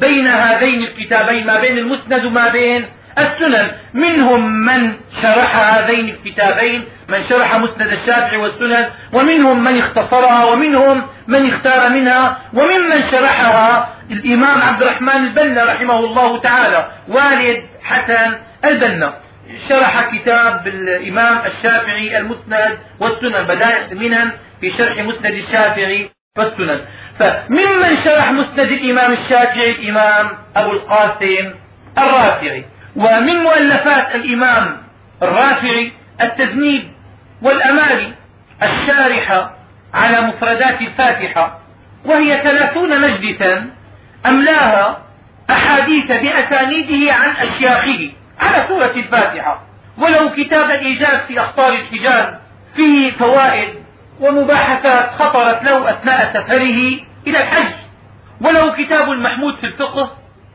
بين هذين الكتابين ما بين المسند وما بين السنن. منهم من شرح هذين الكتابين من شرح مسند الشافعي والسنن ومنهم من اختصرها ومنهم من اختار منها وممن شرحها الإمام عبد الرحمن البنا رحمه الله تعالى والد حسن البنا. شرح كتاب الإمام الشافعي المسند والسنن بدائع منن في شرح مسند الشافعي والسنن. فممن شرح مسند الإمام الشافعي؟ الإمام أبو القاسم الرافعي. ومن مؤلفات الإمام الرافعي التذنيب والأمالي الشارحة على مفردات الفاتحة وهي ثلاثون مجلسا. أملاها أحاديث بأسانيده عن أشياخه؟ على سورة الفاتحة. ولو كتاب الإيجاز في أخطار الحجاز فيه فوائد ومباحثات خطرت له أثناء سفره إلى الحج. ولو كتاب محمود في الفقه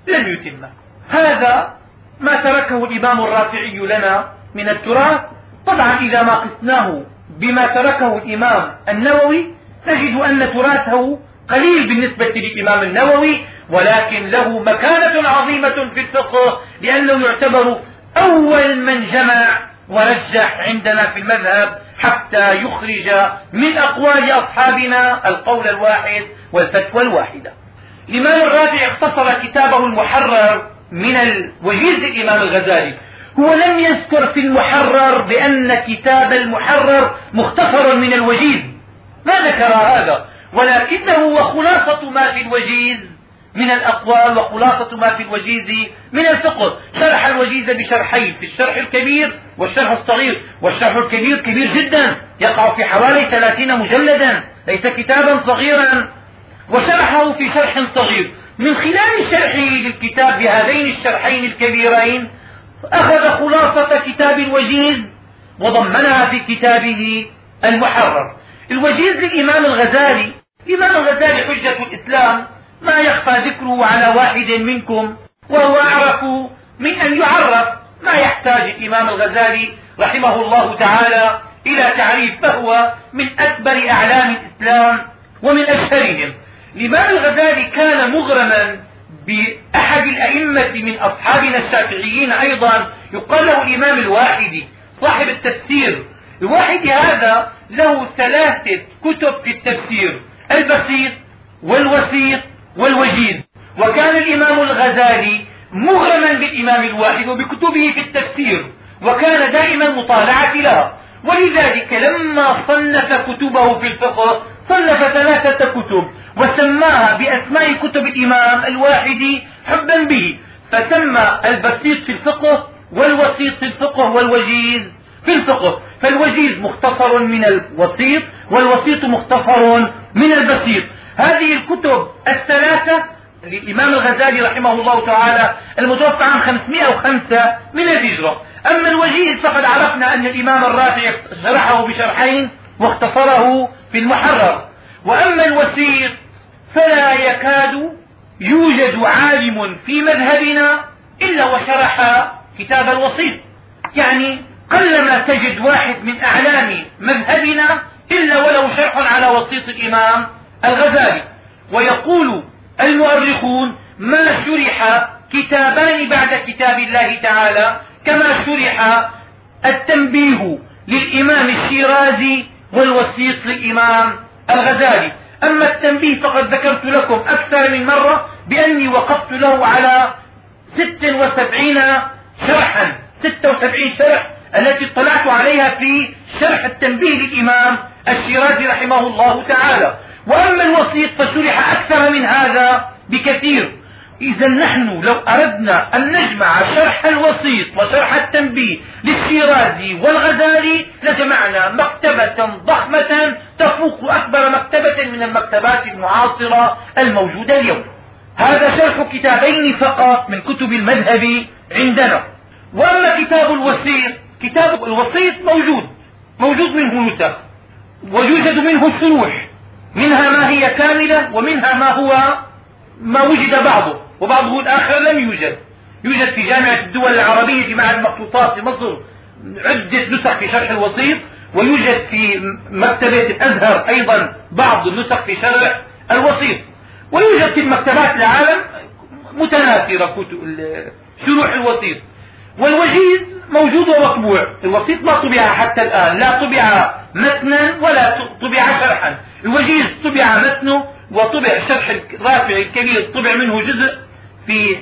لم يتمه. هذا ما تركه الإمام الرافعي لنا من التراث. طبعا إذا ما قسناه بما تركه الإمام النووي نجد أن تراثه قليل بالنسبة للإمام النووي. ولكن له مكانة عظيمة في الفقه لأنه يعتبر أول من جمع ورجح عندنا في المذهب حتى يخرج من أقوال أصحابنا القول الواحد والفتوى الواحدة. الإمام الرافعي اختصر كتابه المحرر من الوجيز للإمام الغزالي. هو لم يذكر في المحرر بأن كتاب المحرر مختصر من الوجيز. ما ذكر هذا؟ ولكنه وخلاصة ما في الوجيز. من الأقوال وخلاصة ما في الوجيز من الفقه. شرح الوجيز بشرحين في الشرح الكبير والشرح الصغير. والشرح الكبير كبير جدا يقع في حوالي ثلاثين مجلدا ليس كتابا صغيرا. وشرحه في شرح صغير. من خلال شرحه للكتاب بهذين الشرحين الكبيرين أخذ خلاصة كتاب الوجيز وضمنها في كتابه المحرر. الوجيز للإمام الغزالي الإمام الغزالي حجة الإسلام ما يخفى ذكره على واحد منكم وهو أعرف من أن يعرف ما يحتاج الإمام الغزالي رحمه الله تعالى إلى تعريف فهو من أكبر أعلام الإسلام ومن أشهرهم. الإمام الغزالي كان مغرما بأحد الأئمة من أصحابنا الشافعيين أيضا يقال له الإمام الواحدي صاحب التفسير. الواحدي هذا له ثلاثة كتب في التفسير البسيط والوسيط والوجيز وكان الإمام الغزالي مغرما بالإمام الواحد وبكتبه في التفسير وكان دائما مطالعة لها ولذلك لما صنف كتبه في الفقه صنف ثلاثة كتب وسماها بأسماء كتب الإمام الواحدي حبا به. فسمى البسيط في الفقه والوسيط في الفقه والوجيز في الفقه. فالوجيز مختصر من الوسيط والوسيط مختصر من البسيط. هذه الكتب الثلاثة للإمام الغزالي رحمه الله تعالى المتوفى عام 505 من الهجرة. أما الوجيز فقد عرفنا أن الإمام الرافعي شرحه بشرحين واختصره في المحرر. وأما الوسيط فلا يكاد يوجد عالم في مذهبنا إلا وشرح كتاب الوسيط. يعني قلما تجد واحد من أعلام مذهبنا إلا وله شرح على وسيط الإمام الغزالي ويقول المؤرخون ما شرح كتابان بعد كتاب الله تعالى كما شرح التنبيه للإمام الشيرازي والوسيط للإمام الغزالي. أما التنبيه فقد ذكرت لكم أكثر من مرة بأني وقفت له على ست وسبعين شرحا ستة وسبعين شرح التي اطلعت عليها في شرح التنبيه للإمام الشيرازي رحمه الله تعالى. وأما الوسيط فشرح أكثر من هذا بكثير. إذا نحن لو أردنا أن نجمع شرح الوسيط وشرح التنبيه للشيرازي والغزالي لجمعنا مكتبة ضخمة تفوق أكبر مكتبة من المكتبات المعاصرة الموجودة اليوم. هذا شرح كتابين فقط من كتب المذهب عندنا. وأما كتاب الوسيط كتاب الوسيط موجود موجود منه نسخ ويوجد منه شروح منها ما هي كاملة ومنها ما هو ما وجد بعضه وبعضه الآخر لم يوجد. يوجد في جامعة الدول العربية في معهد المخطوطات في مصر عدة نسخ في شرح الوسيط ويوجد في مكتبة الأزهر أيضا بعض النسخ في شرح الوسيط. ويوجد في مكتبات العالم متناثرة شروح الوسيط. والوجيز موجود ومطبوع. الوسيط ما طبع حتى الآن. لا طبع متنا ولا طبع شرحا. الوجيز طبع متنه وطبع شرح الرافع الكبير طبع منه جزء في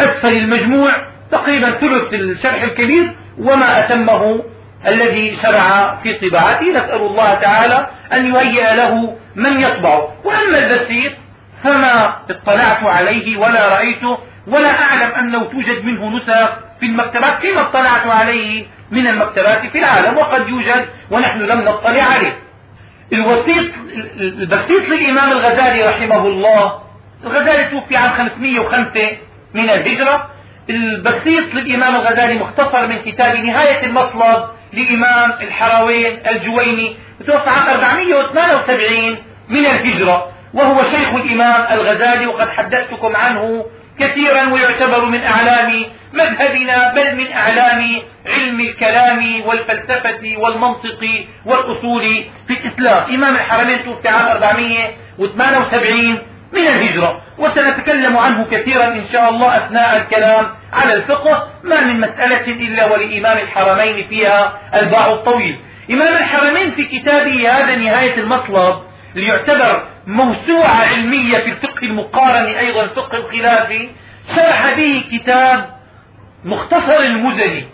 أسفل المجموع. تقريبا ثلث الشرح الكبير وما أتمه الذي شرع في طباعته. نسأل الله تعالى أن يهيئ له من يطبعه وأما البسيط فما اطلعت عليه ولا رأيته ولا أعلم أنه توجد منه نسخ في المكتبات فيما اطلعت عليه من المكتبات في العالم وقد يوجد ونحن لم نطلع عليه. الوسيط البسيط للإمام الغزالي رحمه الله الغزالي توفي عام 505 من الهجرة. البسيط للإمام الغزالي مختصر من كتاب نهاية المطلب لإمام الحراوين الجويني توفى عام 478 من الهجرة وهو شيخ الإمام الغزالي وقد حدثتكم عنه كثيرا ويعتبر من أعلام مذهبنا بل من أعلام علم الكلام والفلسفة والمنطق والأصول في الإسلام. إمام الحرمين توفي عام 400 وثمانية من الهجرة. وسنتكلم عنه كثيرا إن شاء الله أثناء الكلام على الفقه. ما من مسألة إلا ولإمام الحرمين فيها الباع الطويل. إمام الحرمين في كتابه هذا نهاية المطلب ليعتبر موسوعة علمية في الفقه المقارن أيضا الفقه الخلافي شرح به كتاب مختصر المزني.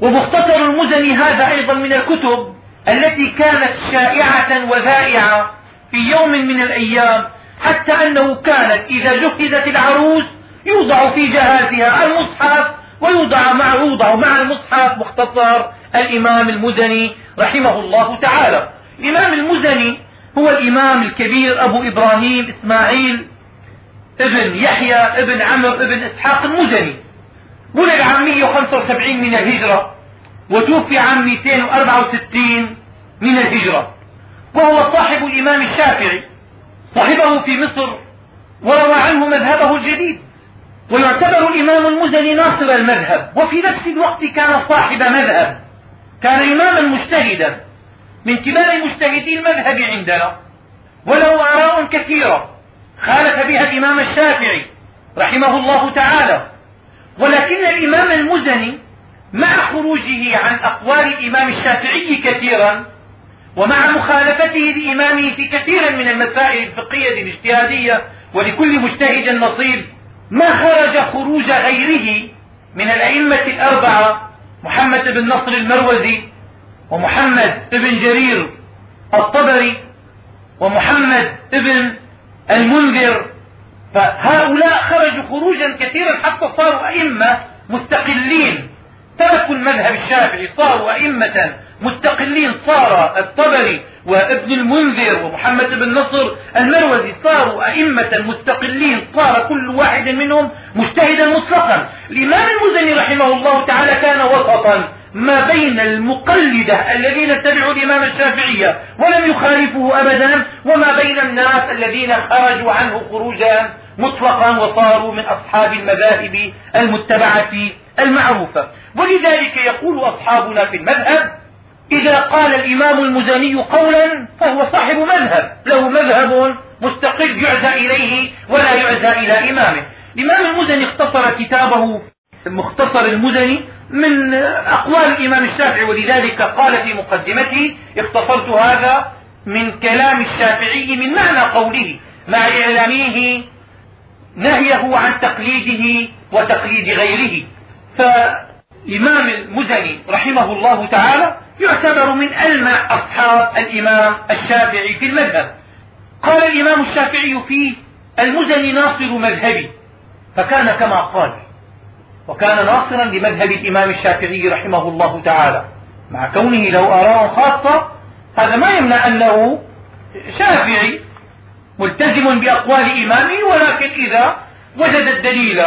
ومختصر المزني هذا أيضا من الكتب التي كانت شائعة وذائعة في يوم من الأيام حتى أنه كانت إذا جهزت العروس يوضع في جهازها المصحف ويوضع مع يوضع مع المصحف مختصر الإمام المزني رحمه الله تعالى. الإمام المزني هو الإمام الكبير أبو إبراهيم إسماعيل ابن يحيى ابن عمرو ابن إسحاق المزني. ولد عام 175 من الهجرة وتوفي عام 264 من الهجرة. وهو صاحب الإمام الشافعي صاحبه في مصر وروى عنه مذهبه الجديد. ويعتبر الإمام المزني ناصر المذهب وفي نفس الوقت كان صاحب مذهب. كان إماما مجتهدا. من كبار مجتهدي المذهب عندنا وله آراء كثيرة. خالف بها الإمام الشافعي رحمه الله تعالى. ولكن الإمام المزني مع خروجه عن أقوال الإمام الشافعي كثيرا ومع مخالفته لإمامه في كثير من المسائل الفقهية الاجتهادية ولكل مجتهد نصيب ما خرج خروج غيره من الأئمة الأربعة محمد بن نصر المروزي ومحمد بن جرير الطبري ومحمد بن المنذر فهؤلاء خرجوا خروجا كثيرا حتى صاروا أئمة مستقلين. تركوا المذهب الشافعي صاروا أئمة مستقلين. صار الطبري وابن المنذر ومحمد بن نصر المروزي صاروا أئمة مستقلين. صار كل واحد منهم مجتهدا مطلقا. الإمام المزني رحمه الله تعالى كان وسطا. ما بين المقلدة الذين اتبعوا الإمام الشافعي ولم يخالفوه أبدا وما بين الناس الذين خرجوا عنه خروجا مطلقا وصاروا من أصحاب المذاهب المتبعة المعروفة. ولذلك يقول أصحابنا في المذهب إذا قال الإمام المزني قولا فهو صاحب مذهب له مذهب مستقل يعزى إليه ولا يعزى إلى إمامه. الإمام المزني اختصر كتابه مختصر المزني من أقوال الإمام الشافعي ولذلك قال في مقدمته اختصرت هذا من كلام الشافعي من معنى قوله مع إعلامه نهيه عن تقليده وتقليد غيره. فالإمام المزني رحمه الله تعالى يعتبر من ألمع أصحاب الإمام الشافعي في المذهب. قال الإمام الشافعي فيه المزني ناصر مذهبي فكان كما قال وكان ناصرا لمذهب الإمام الشافعي رحمه الله تعالى. مع كونه له آراء خاصة هذا ما يمنع أنه شافعي ملتزم بأقوال إمامه ولكن إذا وجد الدليل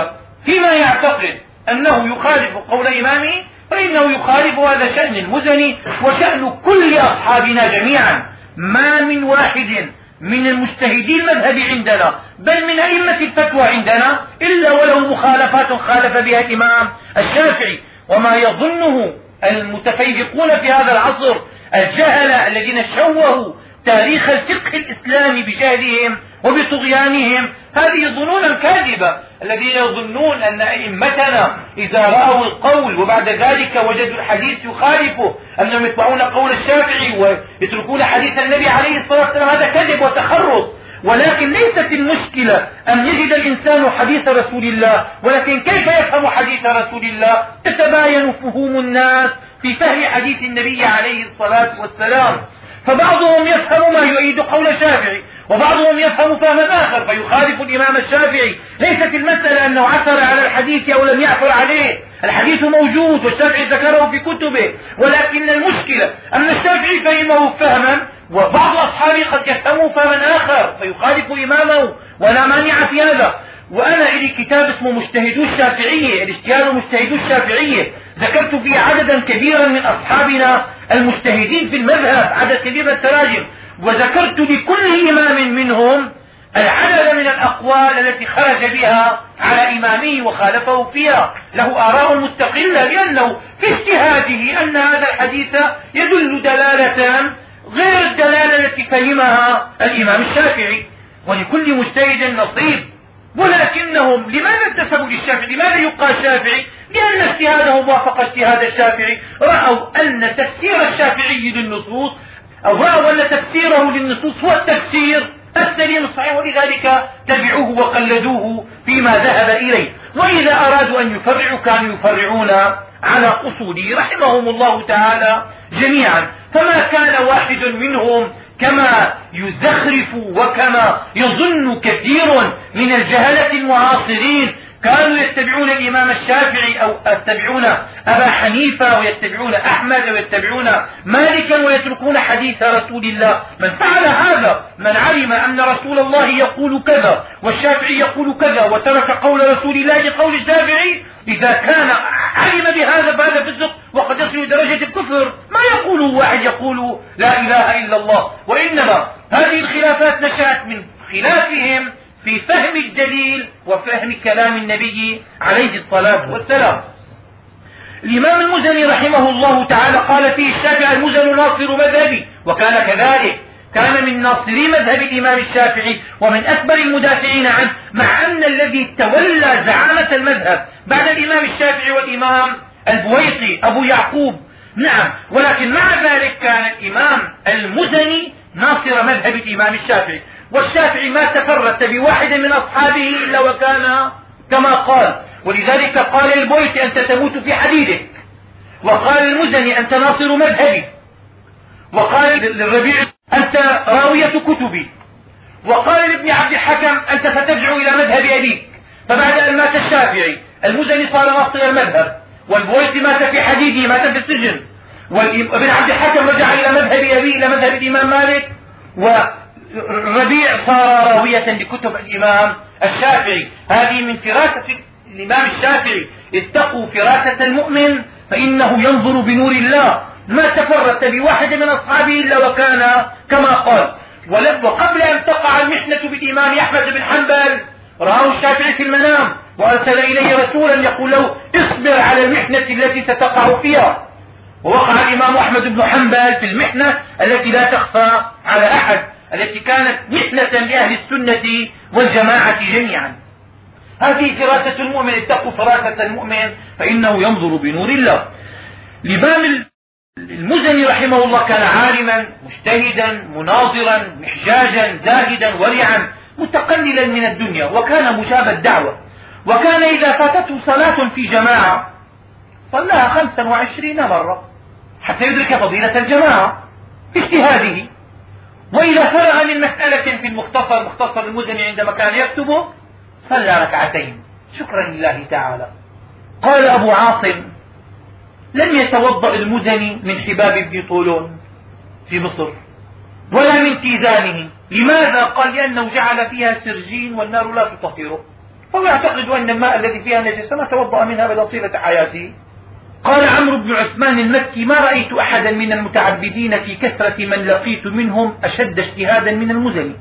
فيما يعتقد أنه يخالف قول إمامه فإنه يخالف هذا شأن المزني وشأن كل أصحابنا جميعا. ما من واحد من المجتهدي المذهب عندنا بل من أئمة الفتوى عندنا إلا وله مخالفات خالف بها الإمام الشافعي. وما يظنه المتفيقون في هذا العصر الجهلة الذين شوهوا تاريخ الفقه الإسلامي بجهلهم وبطغيانهم هذه ظنونا كاذبة الذين يظنون أن أئمتنا إذا رأوا القول وبعد ذلك وجدوا الحديث يخالفه أنهم يتبعون قول الشافعي ويتركون حديث النبي عليه الصلاة والسلام هذا كذب وتخرص ولكن ليست المشكلة أن يجد الإنسان حديث رسول الله ولكن كيف يفهم حديث رسول الله؟ تتباين فهوم الناس في فهم حديث النبي عليه الصلاة والسلام. فبعضهم يفهم ما يؤيد قول الشافعي وبعضهم يفهم فهما آخر فيخالف الإمام الشافعي. ليست المسألة أنه عثر على الحديث أو لم يعثر عليه. الحديث موجود والشافعي ذكره في كتبه. ولكن المشكلة أن الشافعي فهمه فهما وبعض أصحابه قد يفهموا فهما آخر فيخالف إمامه ولا مانع في هذا. وأنا إلي كتاب اسمه مجتهدو الشافعية الاجتهاد مجتهدو الشافعية. ذكرت فيه عددا كبيرا من أصحابنا المجتهدين في المذهب عدد كبير من التراجم. وذكرت لكل إمام منهم العدد من الأقوال التي خرج بها على إمامه وخالفه فيها. له آراء مستقلة لأنه في اجتهاده أن هذا الحديث يدل دلالة غير الدلالة التي فهمها الإمام الشافعي. ولكل مجتهد نصيب. ولكنهم لماذا انتسبوا للشافعي؟ لماذا يبقى الشافعي؟ لأن اجتهادهم وافق اجتهاد الشافعي. رأوا أن تفسير الشافعي للنصوص أو أن تفسيره للنصوص هو التفسير السليم الصحيح ولذلك تبعوه وقلدوه فيما ذهب إليه. وإذا أرادوا أن يفرعوا كانوا يفرعون على أصوله رحمهم الله تعالى جميعا. فما كان واحد منهم كما يزخرف وكما يظن كثير من الجهلة المعاصرين كانوا يتبعون الإمام الشافعي أو يتبعون أبا حنيفة ويتبعون أحمد ويتبعون مالكا ويتركون حديث رسول الله. من فعل هذا من علم أن رسول الله يقول كذا والشافعي يقول كذا وترك قول رسول الله لقول الشافعي إذا كان علم بهذا فهذا فسق وقد يصل إلى درجة الكفر. ما يقول واحد يقول لا إله إلا الله؟ وإنما هذه الخلافات نشأت من خلافهم في فهم الدليل وفهم كلام النبي عليه الصلاة والسلام. الإمام المزني رحمه الله تعالى قال فيه الشافعي المزن ناصر مذهبي وكان كذلك. كان من ناصري مذهب الإمام الشافعي ومن أكبر المدافعين عنه مع أن الذي تولى زعامة المذهب بعد الإمام الشافعي والإمام البويطي أبو يعقوب. نعم ولكن مع ذلك كان الإمام المزني ناصر مذهب الإمام الشافعي. والشافعي ما تفرت بواحد من أصحابه إلا وكان كما قال. ولذلك قال البويطي أنت تموت في حديدك. وقال المزني أنت ناصر مذهبي. وقال للربيع أنت راوية كتبي. وقال لابن عبد الحكم أنت سترجع إلى مذهب أبيك. فبعد أن مات الشافعي المزني صار ناصر المذهب. والبويطي مات في حديده مات في السجن. وابن عبد الحكم رجع إلى مذهب أبيه إلى مذهب الإمام مالك. والربيع صار راوية لكتب الإمام الشافعي. هذه من فراسة الإمام الشافعي. اتقوا فراسة المؤمن فإنه ينظر بنور الله. ما تفرت بواحد من أصحابه إلا وكان كما قال. وقبل أن تقع المحنة بالإمام أحمد بن حنبل رآه الشافعي في المنام وأرسل إليه رسولا يقول له اصبر على المحنة التي ستقع فيها. ووقع الإمام أحمد بن حنبل في المحنة التي لا تخفى على أحد. التي كانت محنة لأهل السنة والجماعة جميعا. هذه فراسة المؤمن اتقوا فراسة المؤمن فإنه ينظر بنور الله. الإمام المزني رحمه الله كان عالما مجتهدا مناظرا محجاجا زاهدا ورعا متقللا من الدنيا وكان مجاب الدعوة. وكان إذا فاتته صلاة في جماعة صلاها خمسا وعشرين مرة حتى يدرك فضيلة الجماعة باجتهاده. وإذا فرغ من مسألة في المختصر مختصر المزني عندما كان يكتبه صلى ركعتين. شكرا لله تعالى. قال أبو عاصم لم يتوضأ المزني من حباب بن طولون في مصر ولا من تيزانه. لماذا؟ قال لأنه جعل فيها سرجين والنار لا تطهره. فهو يعتقد أن الماء الذي فيها نجسة ما توضأ منها بل طيلة حياته قال عمرو بن عثمان المكي ما رأيت أحدا من المتعبدين في كثرة من لقيت منهم أشد اجتهادا من المزني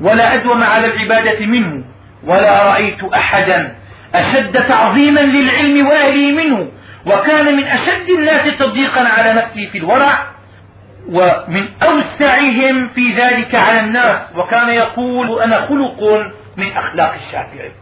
ولا أدوم على العبادة منه ولا رأيت أحدا أشد تعظيما للعلم وأهله منه وكان من أشد الناس تضييقا على نفسه في الورع ومن أوسعهم في ذلك على الناس. وكان يقول أنا خلق من أخلاق الشافعي.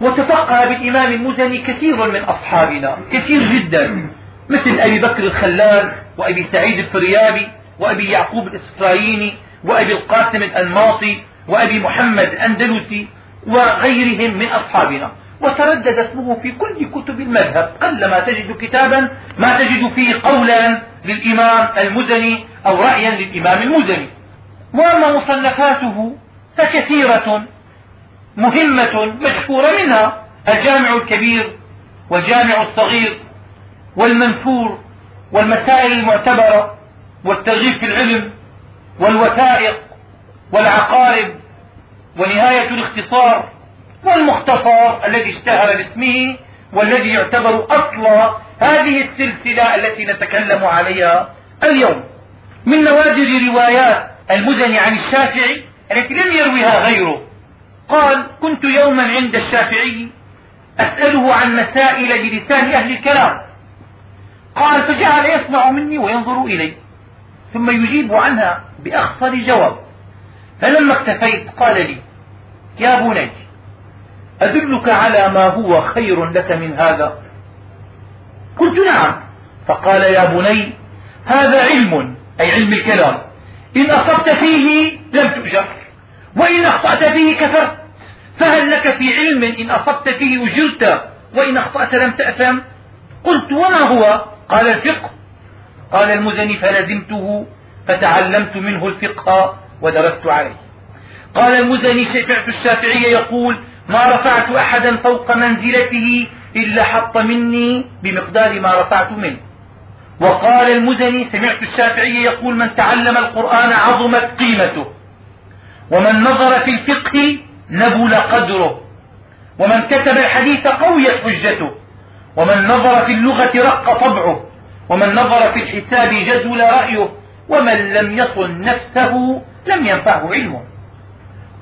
وتفقه بالإمام المزني كثير من أصحابنا كثير جدا. مثل أبي بكر الخلال وأبي سعيد الفريابي وأبي يعقوب الإسرائيلي وأبي القاسم الأنماطي وأبي محمد الأندلسي وغيرهم من أصحابنا. وتردد اسمه في كل كتب المذهب. قلما تجد كتابا ما تجد فيه قولا للإمام المزني أو رأيا للإمام المزني. وأما مصنفاته فكثيرة. مهمة مشهورة منها الجامع الكبير والجامع الصغير والمنثور والمسائل المعتبرة والترغيب في العلم والوثائق والعقارب ونهاية الاختصار والمختصر الذي اشتهر باسمه والذي يعتبر أصل هذه السلسلة التي نتكلم عليها اليوم. من نوادر روايات المزني عن الشافعي التي لم يرويها غيره قال كنت يوما عند الشافعي أسأله عن مسائل بلسان أهل الكلام. قال فجعل يسمع مني وينظر إلي ثم يجيب عنها بأخصر جواب. فلما اكتفيت قال لي يا بني أدلك على ما هو خير لك من هذا؟ قلت نعم. فقال يا بني هذا علم أي علم الكلام. إن أصبت فيه لم تؤجر. وإن أخطأت فيه كفرت. فهل لك في علم إن أصبت فيه أجرت وإن أخطأت لم تأثم؟ قلت وما هو؟ قال الفقه. قال المزني فلزمته فتعلمت منه الفقه ودرست عليه. قال المزني سمعت الشافعي يقول ما رفعت أحدا فوق منزلته إلا حط مني بمقدار ما رفعت منه. وقال المزني سمعت الشافعي يقول من تعلم القرآن عظمت قيمته. ومن نظر في الفقه نبل قدره. ومن كتب الحديث قويت حجته. ومن نظر في اللغة رق طبعه. ومن نظر في الحساب جدول رأيه. ومن لم يصن نفسه لم ينفعه علمه.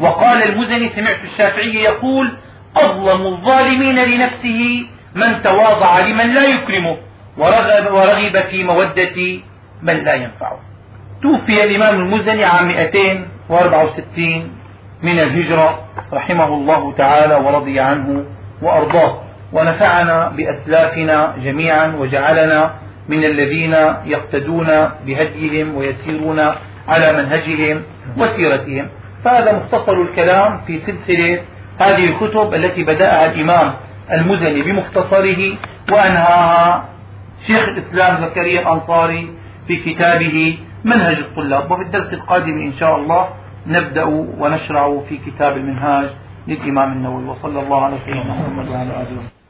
وقال المزني سمعت الشافعي يقول أظلم الظالمين لنفسه من تواضع لمن لا يكرمه. ورغب, ورغب في مودة من لا ينفعه. توفي الإمام المزني عام 264 من الهجرة رحمه الله تعالى ورضي عنه وأرضاه. ونفعنا بأسلافنا جميعا وجعلنا من الذين يقتدون بهديهم ويسيرون على منهجهم وسيرتهم. فهذا مختصر الكلام في سلسلة هذه الكتب التي بدأها الإمام المزني بمختصره وأنهاها شيخ الإسلام زكريا الأنصاري في كتابه منهج الطلاب وفي الدرس القادم إن شاء الله نبدأ ونشرع في كتاب المنهاج للإمام النووي وصلى الله على سيدنا محمد وعلى آله وسلم